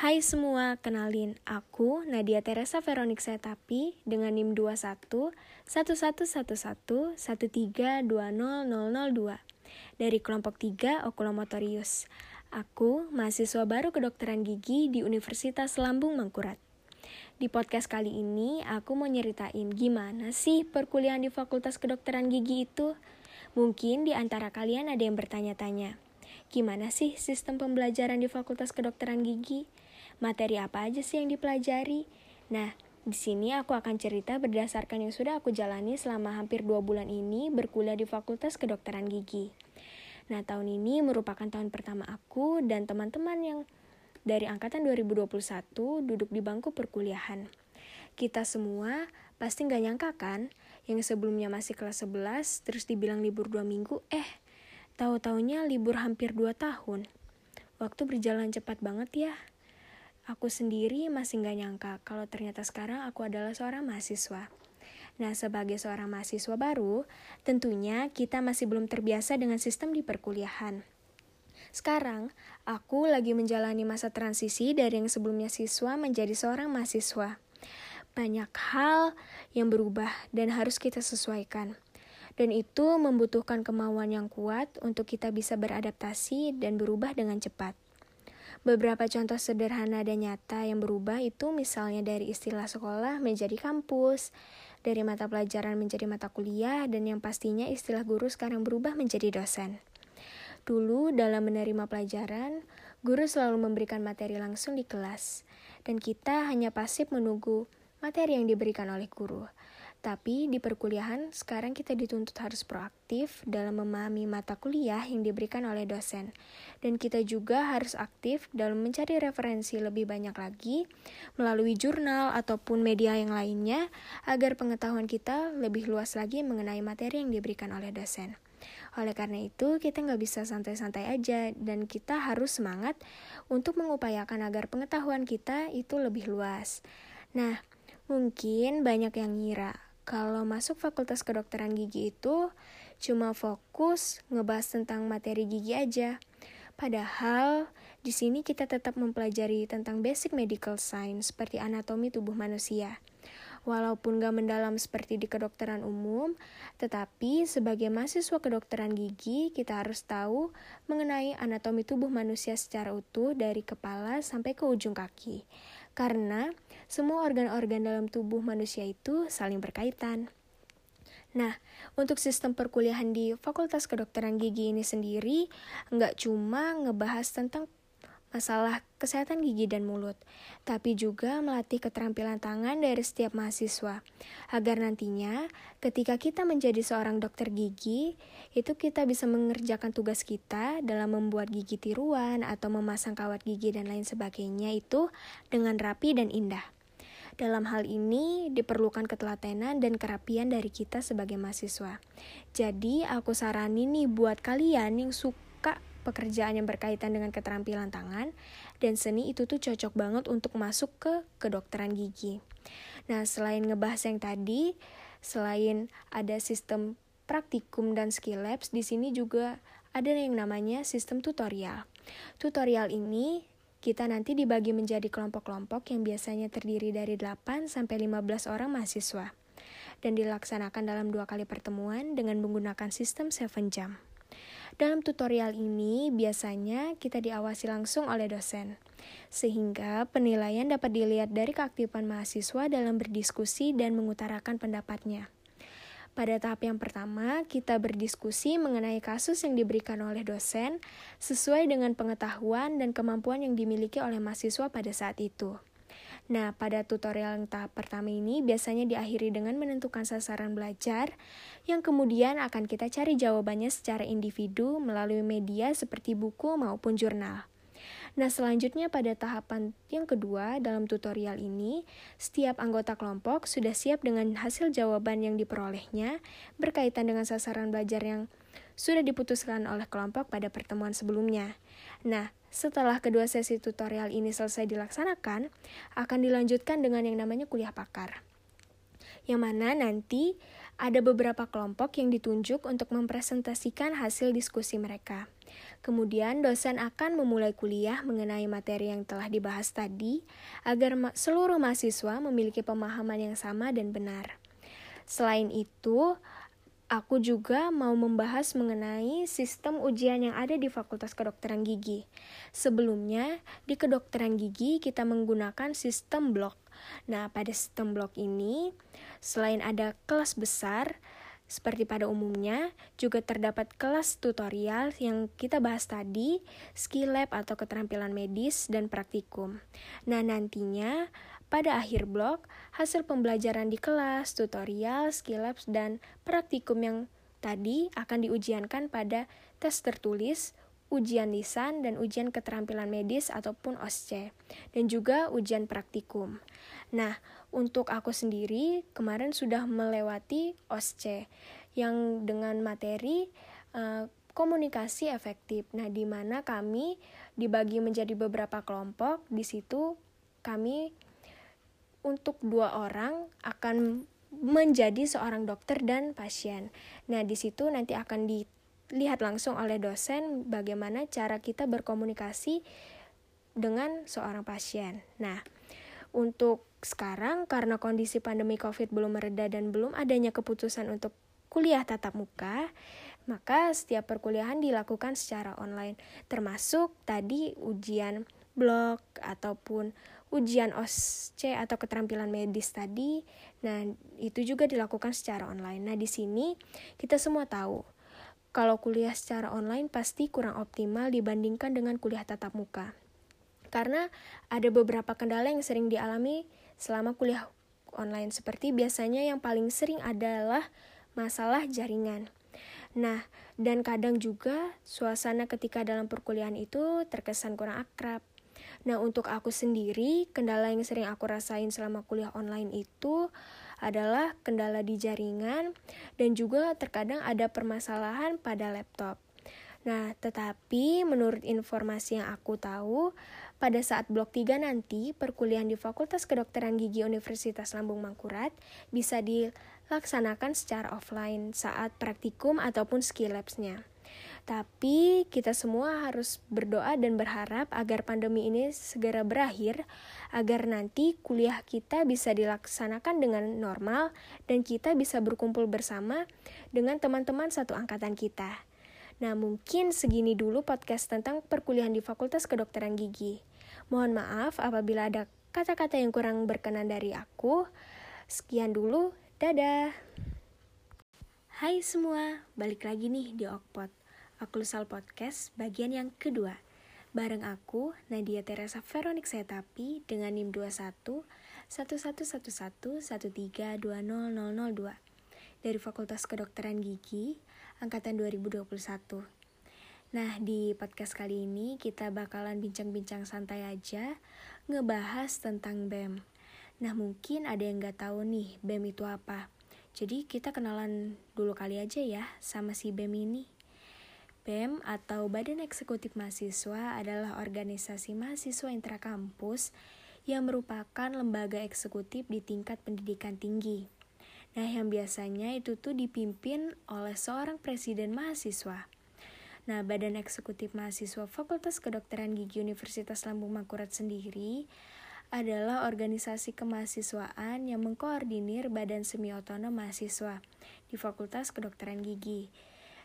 Hai semua, kenalin aku Nadia Teresa Veronik Setapi dengan NIM 21 1111 132002 dari kelompok 3 Oculomotorius. Aku mahasiswa baru kedokteran gigi di Universitas Lambung Mangkurat. Di podcast kali ini, aku mau nyeritain gimana sih perkuliahan di Fakultas Kedokteran Gigi itu. Mungkin di antara kalian ada yang bertanya-tanya, gimana sih sistem pembelajaran di Fakultas Kedokteran Gigi? Materi apa aja sih yang dipelajari. Nah, di sini aku akan cerita berdasarkan yang sudah aku jalani selama hampir dua bulan ini berkuliah di Fakultas Kedokteran Gigi. Nah, tahun ini merupakan tahun pertama aku dan teman-teman yang dari angkatan 2021 duduk di bangku perkuliahan. Kita semua pasti nggak nyangka kan, yang sebelumnya masih kelas 11 terus dibilang libur dua minggu, eh tahu-taunya libur hampir dua tahun. Waktu berjalan cepat banget ya. Aku sendiri masih nggak nyangka kalau ternyata sekarang aku adalah seorang mahasiswa. Nah, sebagai seorang mahasiswa baru, tentunya kita masih belum terbiasa dengan sistem di perkuliahan. Sekarang, aku lagi menjalani masa transisi dari yang sebelumnya siswa menjadi seorang mahasiswa. Banyak hal yang berubah dan harus kita sesuaikan. Dan itu membutuhkan kemauan yang kuat untuk kita bisa beradaptasi dan berubah dengan cepat. Beberapa contoh sederhana dan nyata yang berubah itu misalnya dari istilah sekolah menjadi kampus, dari mata pelajaran menjadi mata kuliah, dan yang pastinya istilah guru sekarang berubah menjadi dosen. Dulu dalam menerima pelajaran, guru selalu memberikan materi langsung di kelas, dan kita hanya pasif menunggu materi yang diberikan oleh guru. Tapi di perkuliahan, sekarang kita dituntut harus proaktif dalam memahami mata kuliah yang diberikan oleh dosen. Dan kita juga harus aktif dalam mencari referensi lebih banyak lagi melalui jurnal ataupun media yang lainnya agar pengetahuan kita lebih luas lagi mengenai materi yang diberikan oleh dosen. Oleh karena itu, kita nggak bisa santai-santai aja dan kita harus semangat untuk mengupayakan agar pengetahuan kita itu lebih luas. Nah, mungkin banyak yang ngira kalau masuk fakultas kedokteran gigi itu cuma fokus ngebahas tentang materi gigi aja. Padahal di sini kita tetap mempelajari tentang basic medical science seperti anatomi tubuh manusia. Walaupun gak mendalam seperti di kedokteran umum, tetapi sebagai mahasiswa kedokteran gigi, kita harus tahu mengenai anatomi tubuh manusia secara utuh dari kepala sampai ke ujung kaki. Karena semua organ-organ dalam tubuh manusia itu saling berkaitan. Nah, untuk sistem perkuliahan di Fakultas Kedokteran Gigi ini sendiri, nggak cuma ngebahas tentang masalah kesehatan gigi dan mulut, tapi juga melatih keterampilan tangan dari setiap mahasiswa, agar nantinya ketika kita menjadi seorang dokter gigi, itu kita bisa mengerjakan tugas kita dalam membuat gigi tiruan atau memasang kawat gigi dan lain sebagainya itu dengan rapi dan indah. Dalam hal ini diperlukan ketelatenan dan kerapian dari kita sebagai mahasiswa. Jadi aku saranin nih buat kalian yang suka pekerjaan yang berkaitan dengan keterampilan tangan dan seni itu tuh cocok banget untuk masuk ke kedokteran gigi. Nah, selain ngebahas yang tadi, selain ada sistem praktikum dan skill labs, di sini juga ada yang namanya sistem tutorial. Tutorial ini kita nanti dibagi menjadi kelompok-kelompok yang biasanya terdiri dari 8 sampai 15 orang mahasiswa dan dilaksanakan dalam dua kali pertemuan dengan menggunakan sistem 7 jam. Dalam tutorial ini, biasanya kita diawasi langsung oleh dosen, sehingga penilaian dapat dilihat dari keaktifan mahasiswa dalam berdiskusi dan mengutarakan pendapatnya. Pada tahap yang pertama, kita berdiskusi mengenai kasus yang diberikan oleh dosen sesuai dengan pengetahuan dan kemampuan yang dimiliki oleh mahasiswa pada saat itu. Nah, pada tutorial yang tahap pertama ini biasanya diakhiri dengan menentukan sasaran belajar yang kemudian akan kita cari jawabannya secara individu melalui media seperti buku maupun jurnal. Nah, selanjutnya pada tahapan yang kedua dalam tutorial ini, setiap anggota kelompok sudah siap dengan hasil jawaban yang diperolehnya berkaitan dengan sasaran belajar yang sudah diputuskan oleh kelompok pada pertemuan sebelumnya. Nah, setelah kedua sesi tutorial ini selesai dilaksanakan, akan dilanjutkan dengan yang namanya kuliah pakar. Yang mana nanti ada beberapa kelompok yang ditunjuk untuk mempresentasikan hasil diskusi mereka. Kemudian dosen akan memulai kuliah mengenai materi yang telah dibahas tadi agar ma seluruh mahasiswa memiliki pemahaman yang sama dan benar. Selain itu, aku juga mau membahas mengenai sistem ujian yang ada di Fakultas Kedokteran Gigi. Sebelumnya, di kedokteran gigi kita menggunakan sistem blok. Nah, pada sistem blok ini, selain ada kelas besar, seperti pada umumnya, juga terdapat kelas tutorial yang kita bahas tadi, skill lab atau keterampilan medis, dan praktikum. Nah, nantinya pada akhir blok, hasil pembelajaran di kelas, tutorial, skill labs, dan praktikum yang tadi akan diujiankan pada tes tertulis, ujian lisan, dan ujian keterampilan medis ataupun OSCE, dan juga ujian praktikum. Nah, untuk aku sendiri kemarin sudah melewati OSCE yang dengan materi uh, komunikasi efektif. Nah, di mana kami dibagi menjadi beberapa kelompok. Di situ kami untuk dua orang akan menjadi seorang dokter dan pasien. Nah, di situ nanti akan dilihat langsung oleh dosen bagaimana cara kita berkomunikasi dengan seorang pasien. Nah, untuk sekarang karena kondisi pandemi COVID belum mereda dan belum adanya keputusan untuk kuliah tatap muka, maka setiap perkuliahan dilakukan secara online, termasuk tadi ujian blog ataupun ujian OSCE atau keterampilan medis tadi. Nah, itu juga dilakukan secara online. Nah, di sini kita semua tahu kalau kuliah secara online pasti kurang optimal dibandingkan dengan kuliah tatap muka. Karena ada beberapa kendala yang sering dialami selama kuliah online seperti biasanya yang paling sering adalah masalah jaringan. Nah, dan kadang juga suasana ketika dalam perkuliahan itu terkesan kurang akrab. Nah, untuk aku sendiri, kendala yang sering aku rasain selama kuliah online itu adalah kendala di jaringan dan juga terkadang ada permasalahan pada laptop. Nah, tetapi menurut informasi yang aku tahu, pada saat blok 3 nanti, perkuliahan di Fakultas Kedokteran Gigi Universitas Lambung Mangkurat bisa dilaksanakan secara offline saat praktikum ataupun skill labs-nya. Tapi kita semua harus berdoa dan berharap agar pandemi ini segera berakhir, agar nanti kuliah kita bisa dilaksanakan dengan normal dan kita bisa berkumpul bersama dengan teman-teman satu angkatan kita. Nah, mungkin segini dulu podcast tentang perkuliahan di Fakultas Kedokteran Gigi. Mohon maaf apabila ada kata-kata yang kurang berkenan dari aku. Sekian dulu, dadah. Hai semua, balik lagi nih di Okpot. Oklusal Podcast bagian yang kedua. Bareng aku, Nadia Teresa Veronik Setapi dengan NIM 21 1111 13200002 dari Fakultas Kedokteran Gigi angkatan 2021. Nah, di podcast kali ini kita bakalan bincang-bincang santai aja ngebahas tentang BEM. Nah, mungkin ada yang nggak tahu nih BEM itu apa. Jadi kita kenalan dulu kali aja ya sama si BEM ini. BEM atau Badan Eksekutif Mahasiswa adalah organisasi mahasiswa intrakampus yang merupakan lembaga eksekutif di tingkat pendidikan tinggi. Nah, yang biasanya itu tuh dipimpin oleh seorang presiden mahasiswa. Nah, Badan Eksekutif Mahasiswa Fakultas Kedokteran Gigi Universitas Lambung Mangkurat sendiri adalah organisasi kemahasiswaan yang mengkoordinir badan semi otonom mahasiswa di Fakultas Kedokteran Gigi.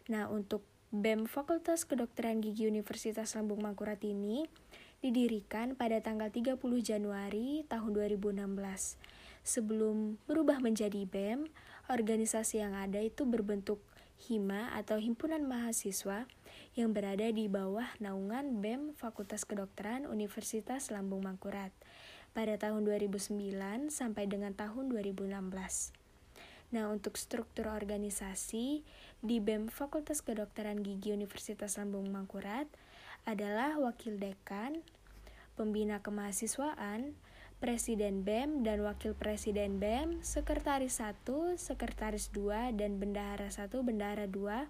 Nah, untuk BEM Fakultas Kedokteran Gigi Universitas Lambung Mangkurat ini didirikan pada tanggal 30 Januari tahun 2016 sebelum berubah menjadi BEM, organisasi yang ada itu berbentuk HIMA atau Himpunan Mahasiswa yang berada di bawah naungan BEM Fakultas Kedokteran Universitas Lambung Mangkurat pada tahun 2009 sampai dengan tahun 2016. Nah, untuk struktur organisasi di BEM Fakultas Kedokteran Gigi Universitas Lambung Mangkurat adalah wakil dekan, pembina kemahasiswaan, Presiden BEM dan Wakil Presiden BEM, Sekretaris 1, Sekretaris 2, dan Bendahara 1, Bendahara 2.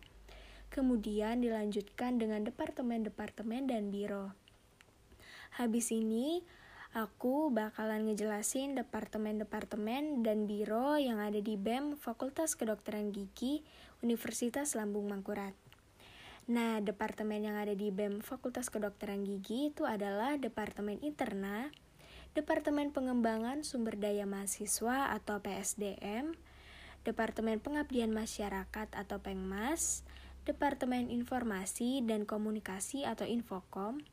Kemudian dilanjutkan dengan departemen-departemen dan biro. Habis ini, aku bakalan ngejelasin departemen-departemen dan biro yang ada di BEM Fakultas Kedokteran Gigi Universitas Lambung Mangkurat. Nah, departemen yang ada di BEM Fakultas Kedokteran Gigi itu adalah Departemen Interna, Departemen Pengembangan Sumber Daya Mahasiswa atau PSDM, Departemen Pengabdian Masyarakat atau Pengmas, Departemen Informasi dan Komunikasi atau Infokom,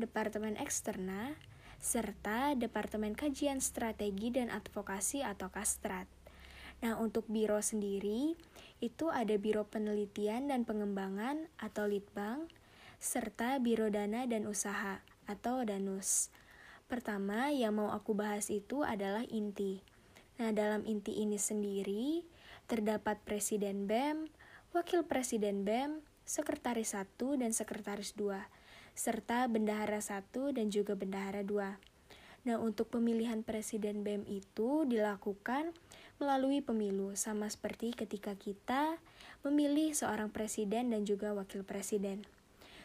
Departemen Eksterna, serta Departemen Kajian Strategi dan Advokasi atau Kastrat. Nah, untuk biro sendiri, itu ada Biro Penelitian dan Pengembangan atau Litbang, serta Biro Dana dan Usaha atau Danus. Pertama yang mau aku bahas itu adalah inti. Nah, dalam inti ini sendiri terdapat Presiden BEM, Wakil Presiden BEM, Sekretaris 1 dan Sekretaris 2, serta Bendahara 1 dan juga Bendahara 2. Nah, untuk pemilihan Presiden BEM itu dilakukan melalui pemilu, sama seperti ketika kita memilih seorang presiden dan juga wakil presiden.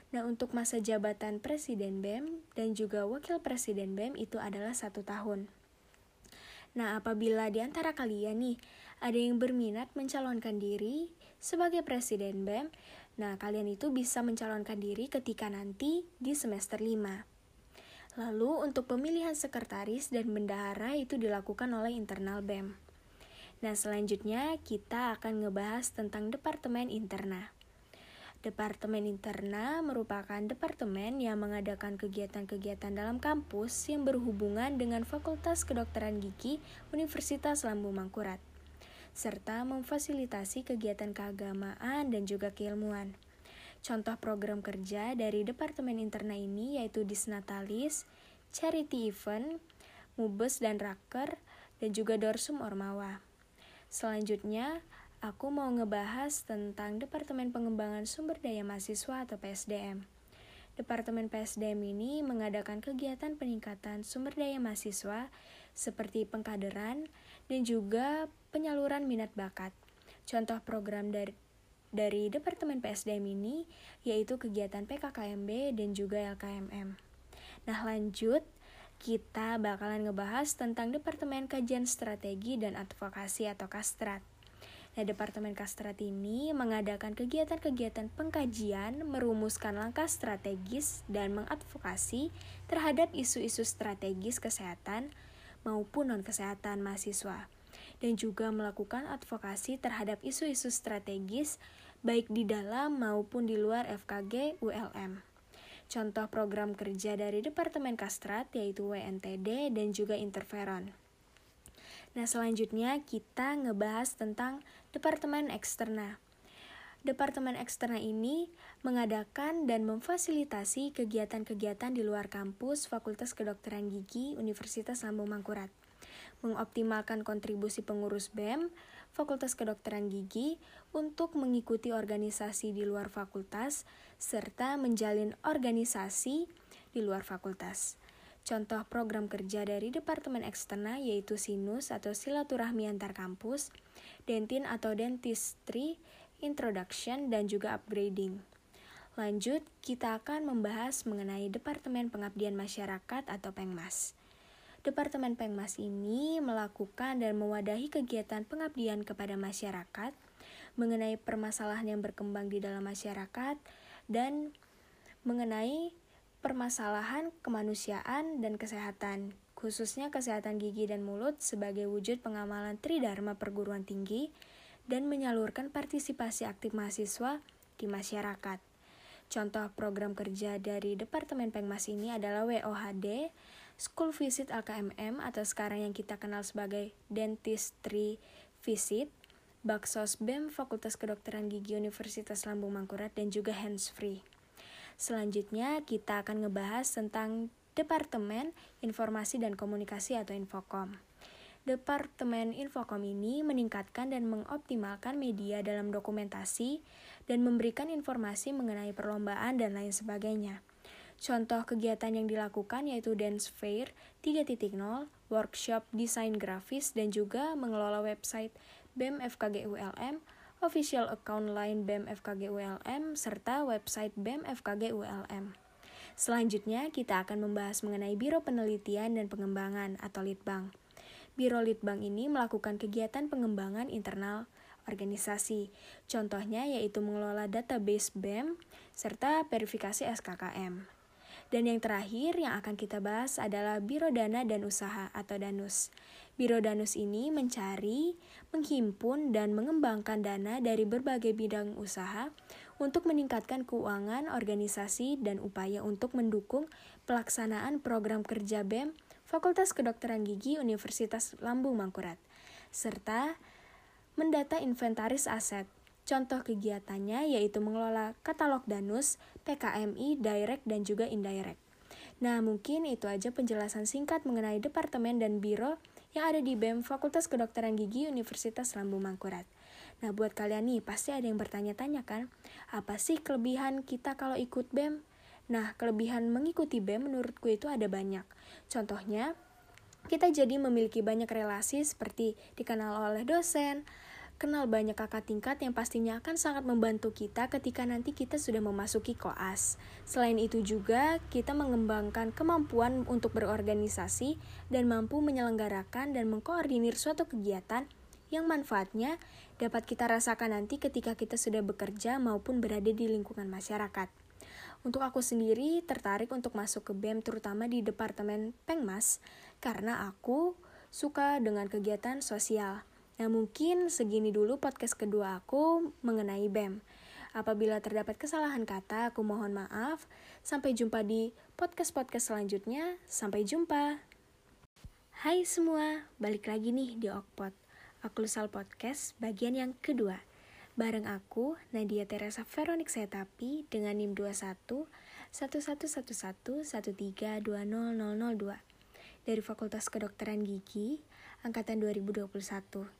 Nah, untuk masa jabatan presiden BEM dan juga wakil presiden BEM itu adalah satu tahun. Nah, apabila di antara kalian nih ada yang berminat mencalonkan diri sebagai presiden BEM, nah kalian itu bisa mencalonkan diri ketika nanti di semester 5. Lalu untuk pemilihan sekretaris dan bendahara itu dilakukan oleh internal BEM. Nah, selanjutnya kita akan ngebahas tentang Departemen Interna. Departemen Interna merupakan departemen yang mengadakan kegiatan-kegiatan dalam kampus yang berhubungan dengan Fakultas Kedokteran Gigi Universitas Lambung Mangkurat, serta memfasilitasi kegiatan keagamaan dan juga keilmuan. Contoh program kerja dari Departemen Interna ini yaitu Disnatalis, Charity Event, Mubes dan Raker, dan juga Dorsum Ormawa. Selanjutnya, aku mau ngebahas tentang Departemen Pengembangan Sumber Daya Mahasiswa atau PSDM. Departemen PSDM ini mengadakan kegiatan peningkatan sumber daya mahasiswa seperti pengkaderan dan juga penyaluran minat bakat. Contoh program dari dari Departemen PSDM ini yaitu kegiatan PKKMB dan juga LKMM. Nah, lanjut kita bakalan ngebahas tentang Departemen Kajian Strategi dan Advokasi atau Kastrat. Nah, Departemen Kastrat ini mengadakan kegiatan-kegiatan pengkajian, merumuskan langkah strategis, dan mengadvokasi terhadap isu-isu strategis kesehatan maupun non-kesehatan mahasiswa, dan juga melakukan advokasi terhadap isu-isu strategis baik di dalam maupun di luar FKG ULM. Contoh program kerja dari Departemen Kastrat yaitu WNTD dan juga Interferon. Nah, selanjutnya kita ngebahas tentang Departemen Eksterna. Departemen Eksterna ini mengadakan dan memfasilitasi kegiatan-kegiatan di luar kampus Fakultas Kedokteran Gigi Universitas Lambung Mangkurat, mengoptimalkan kontribusi pengurus BEM, Fakultas Kedokteran Gigi untuk mengikuti organisasi di luar fakultas serta menjalin organisasi di luar fakultas. Contoh program kerja dari Departemen Eksterna yaitu SINUS atau Silaturahmi Antar Kampus, Dentin atau Dentistry, Introduction, dan juga Upgrading. Lanjut, kita akan membahas mengenai Departemen Pengabdian Masyarakat atau Pengmas. Departemen Pengmas ini melakukan dan mewadahi kegiatan pengabdian kepada masyarakat mengenai permasalahan yang berkembang di dalam masyarakat dan mengenai permasalahan kemanusiaan dan kesehatan, khususnya kesehatan gigi dan mulut sebagai wujud pengamalan Tridharma perguruan tinggi dan menyalurkan partisipasi aktif mahasiswa di masyarakat. Contoh program kerja dari Departemen Pengmas ini adalah WOHD, School Visit LKMM atau sekarang yang kita kenal sebagai Dentistry Visit, Baksos BEM Fakultas Kedokteran Gigi Universitas Lambung Mangkurat dan juga Hands Free. Selanjutnya kita akan ngebahas tentang Departemen Informasi dan Komunikasi atau Infokom. Departemen Infokom ini meningkatkan dan mengoptimalkan media dalam dokumentasi dan memberikan informasi mengenai perlombaan dan lain sebagainya. Contoh kegiatan yang dilakukan yaitu Dance Fair 3.0, workshop desain grafis, dan juga mengelola website BEM FKG ULM, official account line BEM FKG ULM, serta website BEM FKG ULM. Selanjutnya, kita akan membahas mengenai Biro Penelitian dan Pengembangan atau Litbang. Biro Litbang ini melakukan kegiatan pengembangan internal organisasi. Contohnya yaitu mengelola database BEM serta verifikasi SKKM. Dan yang terakhir yang akan kita bahas adalah Biro Dana dan Usaha atau DANUS. Biro Danus ini mencari, menghimpun, dan mengembangkan dana dari berbagai bidang usaha untuk meningkatkan keuangan organisasi dan upaya untuk mendukung pelaksanaan program kerja BEM Fakultas Kedokteran Gigi Universitas Lambung Mangkurat, serta mendata inventaris aset. Contoh kegiatannya yaitu mengelola katalog danus, PKMI, direct, dan juga indirect. Nah, mungkin itu aja penjelasan singkat mengenai Departemen dan Biro yang ada di BEM Fakultas Kedokteran Gigi Universitas Lambung Mangkurat. Nah, buat kalian nih, pasti ada yang bertanya-tanya kan, apa sih kelebihan kita kalau ikut BEM? Nah, kelebihan mengikuti BEM menurutku itu ada banyak. Contohnya, kita jadi memiliki banyak relasi seperti dikenal oleh dosen, kenal banyak kakak tingkat yang pastinya akan sangat membantu kita ketika nanti kita sudah memasuki koas. Selain itu juga, kita mengembangkan kemampuan untuk berorganisasi dan mampu menyelenggarakan dan mengkoordinir suatu kegiatan yang manfaatnya dapat kita rasakan nanti ketika kita sudah bekerja maupun berada di lingkungan masyarakat. Untuk aku sendiri tertarik untuk masuk ke BEM terutama di Departemen Pengmas karena aku suka dengan kegiatan sosial. Nah mungkin segini dulu podcast kedua aku mengenai BEM. Apabila terdapat kesalahan kata, aku mohon maaf. Sampai jumpa di podcast-podcast selanjutnya. Sampai jumpa. Hai semua, balik lagi nih di Okpot. Aklusal Podcast bagian yang kedua. Bareng aku, Nadia Teresa Veronik Setapi dengan NIM 21 1111 dari Fakultas Kedokteran Gigi angkatan 2021.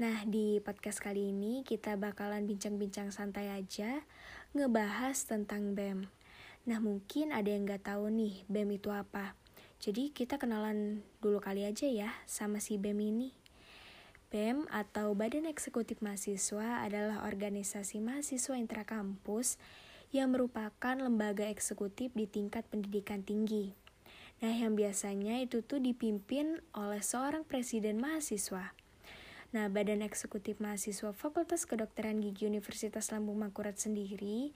Nah, di podcast kali ini kita bakalan bincang-bincang santai aja ngebahas tentang BEM. Nah, mungkin ada yang nggak tahu nih BEM itu apa. Jadi kita kenalan dulu kali aja ya sama si BEM ini. BEM atau Badan Eksekutif Mahasiswa adalah organisasi mahasiswa intrakampus yang merupakan lembaga eksekutif di tingkat pendidikan tinggi. Nah, yang biasanya itu tuh dipimpin oleh seorang presiden mahasiswa. Nah, Badan Eksekutif Mahasiswa Fakultas Kedokteran Gigi Universitas Lambung Mangkurat sendiri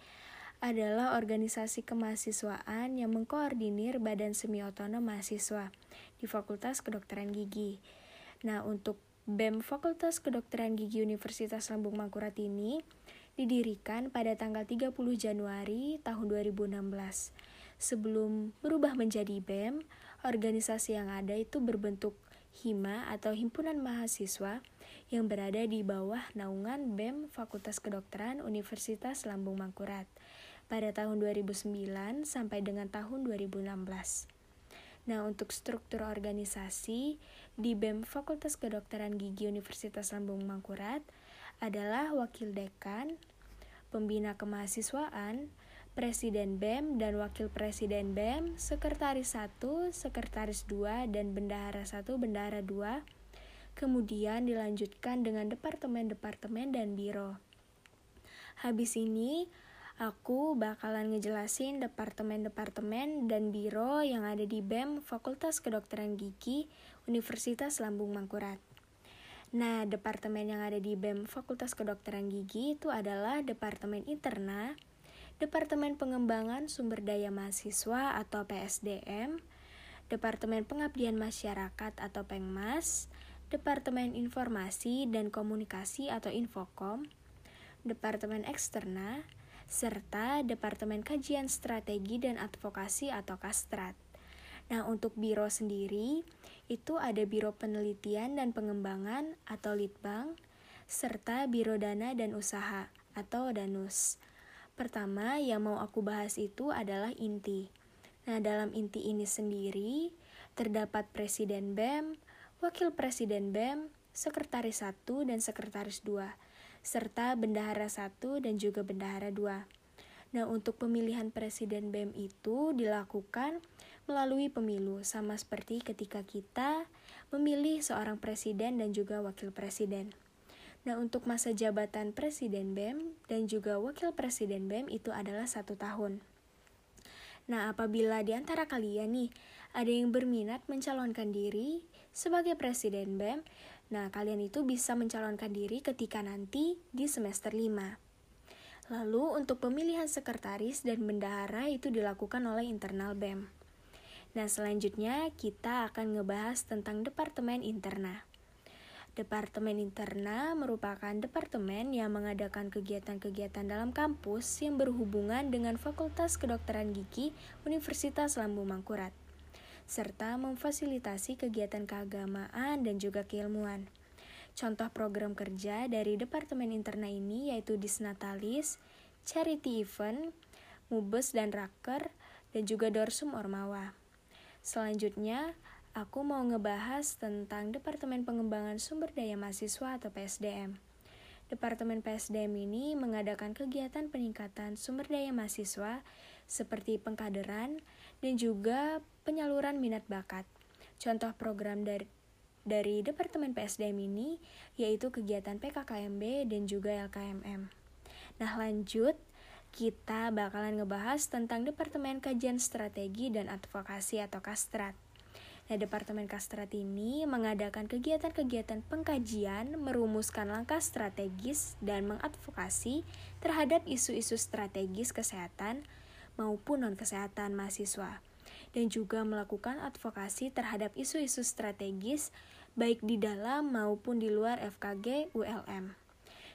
adalah organisasi kemahasiswaan yang mengkoordinir badan semi otonom mahasiswa di Fakultas Kedokteran Gigi. Nah, untuk BEM Fakultas Kedokteran Gigi Universitas Lambung Mangkurat ini didirikan pada tanggal 30 Januari tahun 2016. Sebelum berubah menjadi BEM, organisasi yang ada itu berbentuk HIMA atau Himpunan Mahasiswa yang berada di bawah naungan BEM Fakultas Kedokteran Universitas Lambung Mangkurat pada tahun 2009 sampai dengan tahun 2016. Nah, untuk struktur organisasi di BEM Fakultas Kedokteran Gigi Universitas Lambung Mangkurat adalah wakil dekan, pembina kemahasiswaan, Presiden BEM dan Wakil Presiden BEM, Sekretaris 1, Sekretaris 2, dan Bendahara 1, Bendahara 2. Kemudian dilanjutkan dengan departemen-departemen dan biro. Habis ini, aku bakalan ngejelasin departemen-departemen dan biro yang ada di BEM Fakultas Kedokteran Gigi Universitas Lambung Mangkurat. Nah, departemen yang ada di BEM Fakultas Kedokteran Gigi itu adalah Departemen Interna, Departemen Pengembangan Sumber Daya Mahasiswa atau PSDM, Departemen Pengabdian Masyarakat atau Pengmas, Departemen Informasi dan Komunikasi atau Infokom, Departemen Eksterna, serta Departemen Kajian Strategi dan Advokasi atau Kastrat. Nah, untuk biro sendiri, itu ada Biro Penelitian dan Pengembangan atau Litbang, serta Biro Dana dan Usaha atau DANUS. Pertama, yang mau aku bahas itu adalah inti. Nah, dalam inti ini sendiri terdapat Presiden BEM, Wakil Presiden BEM, Sekretaris 1 dan Sekretaris 2, serta Bendahara 1 dan juga Bendahara 2. Nah, untuk pemilihan Presiden BEM itu dilakukan melalui pemilu, sama seperti ketika kita memilih seorang presiden dan juga wakil presiden. Nah, untuk masa jabatan Presiden BEM dan juga Wakil Presiden BEM itu adalah satu tahun. Nah, apabila di antara kalian nih ada yang berminat mencalonkan diri sebagai Presiden BEM, Nah, kalian itu bisa mencalonkan diri ketika nanti di semester 5. Lalu, untuk pemilihan sekretaris dan bendahara itu dilakukan oleh internal BEM. Nah, selanjutnya kita akan ngebahas tentang Departemen Interna. Departemen Interna merupakan departemen yang mengadakan kegiatan-kegiatan dalam kampus yang berhubungan dengan Fakultas Kedokteran Gigi Universitas Lambung Mangkurat, serta memfasilitasi kegiatan keagamaan dan juga keilmuan. Contoh program kerja dari Departemen Interna ini yaitu Disnatalis, Charity Event, Mubes dan Raker, dan juga Dorsum Ormawa. Selanjutnya, aku mau ngebahas tentang Departemen Pengembangan Sumber Daya Mahasiswa atau PSDM. Departemen PSDM ini mengadakan kegiatan peningkatan sumber daya mahasiswa seperti pengkaderan dan juga penyaluran minat bakat. Contoh program dari dari Departemen PSDM ini yaitu kegiatan PKKMB dan juga LKMM. Nah, lanjut kita bakalan ngebahas tentang Departemen Kajian Strategi dan Advokasi atau Kastrat. Nah, Departemen Kastrat ini mengadakan kegiatan-kegiatan pengkajian, merumuskan langkah strategis, dan mengadvokasi terhadap isu-isu strategis kesehatan maupun non-kesehatan mahasiswa, dan juga melakukan advokasi terhadap isu-isu strategis baik di dalam maupun di luar FKG ULM.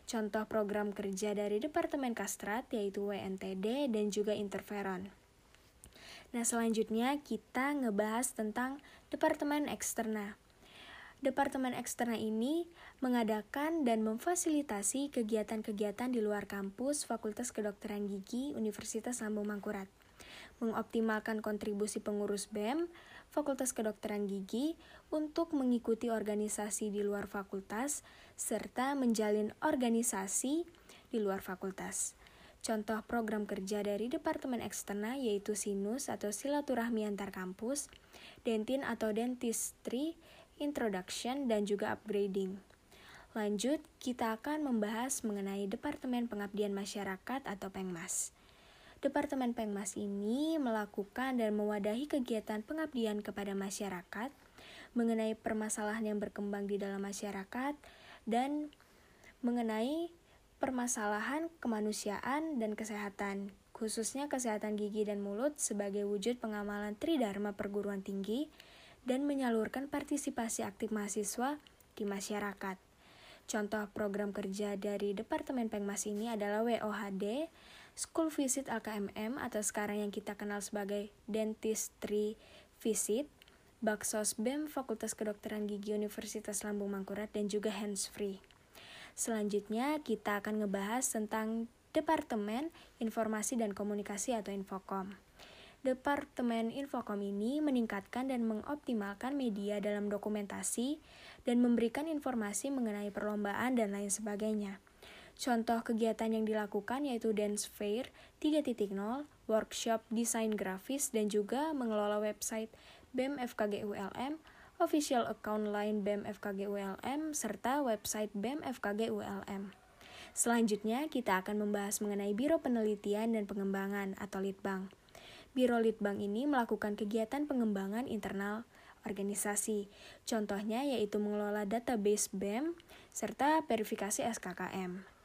Contoh program kerja dari Departemen Kastrat yaitu WNTD dan juga Interferon. Nah, selanjutnya kita ngebahas tentang Departemen Eksterna. Departemen Eksterna ini mengadakan dan memfasilitasi kegiatan-kegiatan di luar kampus Fakultas Kedokteran Gigi Universitas Lambung Mangkurat, mengoptimalkan kontribusi pengurus BEM Fakultas Kedokteran Gigi untuk mengikuti organisasi di luar fakultas serta menjalin organisasi di luar fakultas. Contoh program kerja dari Departemen Eksterna yaitu SINUS atau Silaturahmi Antar Kampus, Dentin atau Dentistry, Introduction, dan juga Upgrading. Lanjut, kita akan membahas mengenai Departemen Pengabdian Masyarakat atau Pengmas. Departemen Pengmas ini melakukan dan mewadahi kegiatan pengabdian kepada masyarakat mengenai permasalahan yang berkembang di dalam masyarakat dan mengenai permasalahan kemanusiaan dan kesehatan, khususnya kesehatan gigi dan mulut sebagai wujud pengamalan Tridharma perguruan tinggi dan menyalurkan partisipasi aktif mahasiswa di masyarakat. Contoh program kerja dari Departemen Pengmas ini adalah WOHD, School Visit LKMM atau sekarang yang kita kenal sebagai Dentistry Visit, Baksos BEM Fakultas Kedokteran Gigi Universitas Lambung Mangkurat, dan juga Hands Free. Selanjutnya kita akan ngebahas tentang Departemen Informasi dan Komunikasi atau Infokom. Departemen Infokom ini meningkatkan dan mengoptimalkan media dalam dokumentasi dan memberikan informasi mengenai perlombaan dan lain sebagainya. Contoh kegiatan yang dilakukan yaitu Dance Fair 3.0, workshop desain grafis, dan juga mengelola website BEM FKG ULM, official account line BEM FKG ULM, serta website BEM FKG ULM. Selanjutnya, kita akan membahas mengenai Biro Penelitian dan Pengembangan atau Litbang. Biro Litbang ini melakukan kegiatan pengembangan internal organisasi. Contohnya yaitu mengelola database BEM serta verifikasi SKKM.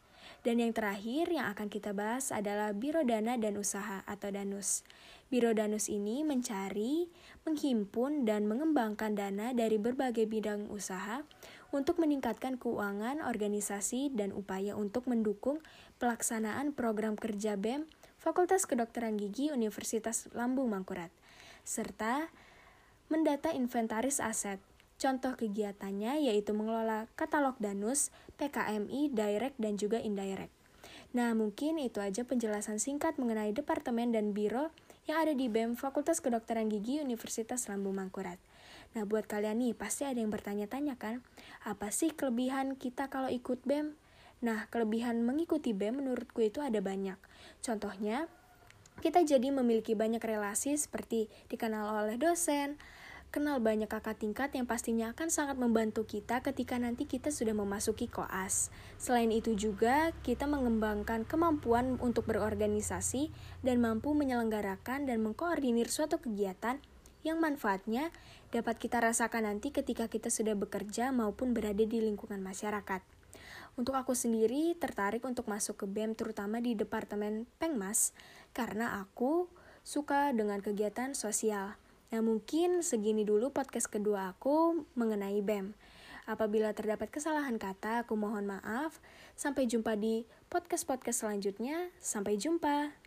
Dan yang terakhir yang akan kita bahas adalah Biro Dana dan Usaha atau DANUS. Biro DANUS ini mencari, menghimpun, dan mengembangkan dana dari berbagai bidang usaha untuk meningkatkan keuangan organisasi dan upaya untuk mendukung pelaksanaan program kerja BEM Fakultas Kedokteran Gigi Universitas Lambung Mangkurat, serta mendata inventaris aset Contoh kegiatannya yaitu mengelola katalog danus, PKMI, direct, dan juga indirect. Nah, mungkin itu aja penjelasan singkat mengenai departemen dan biro yang ada di BEM Fakultas Kedokteran Gigi Universitas Lambung Mangkurat. Nah, buat kalian nih, pasti ada yang bertanya-tanya kan, apa sih kelebihan kita kalau ikut BEM? Nah, kelebihan mengikuti BEM menurutku itu ada banyak. Contohnya, kita jadi memiliki banyak relasi seperti dikenal oleh dosen, kenal banyak kakak tingkat yang pastinya akan sangat membantu kita ketika nanti kita sudah memasuki koas. Selain itu juga, kita mengembangkan kemampuan untuk berorganisasi dan mampu menyelenggarakan dan mengkoordinir suatu kegiatan yang manfaatnya dapat kita rasakan nanti ketika kita sudah bekerja maupun berada di lingkungan masyarakat. Untuk aku sendiri tertarik untuk masuk ke BEM terutama di Departemen Pengmas karena aku suka dengan kegiatan sosial. Nah mungkin segini dulu podcast kedua aku mengenai BEM. Apabila terdapat kesalahan kata, aku mohon maaf. Sampai jumpa di podcast-podcast selanjutnya. Sampai jumpa.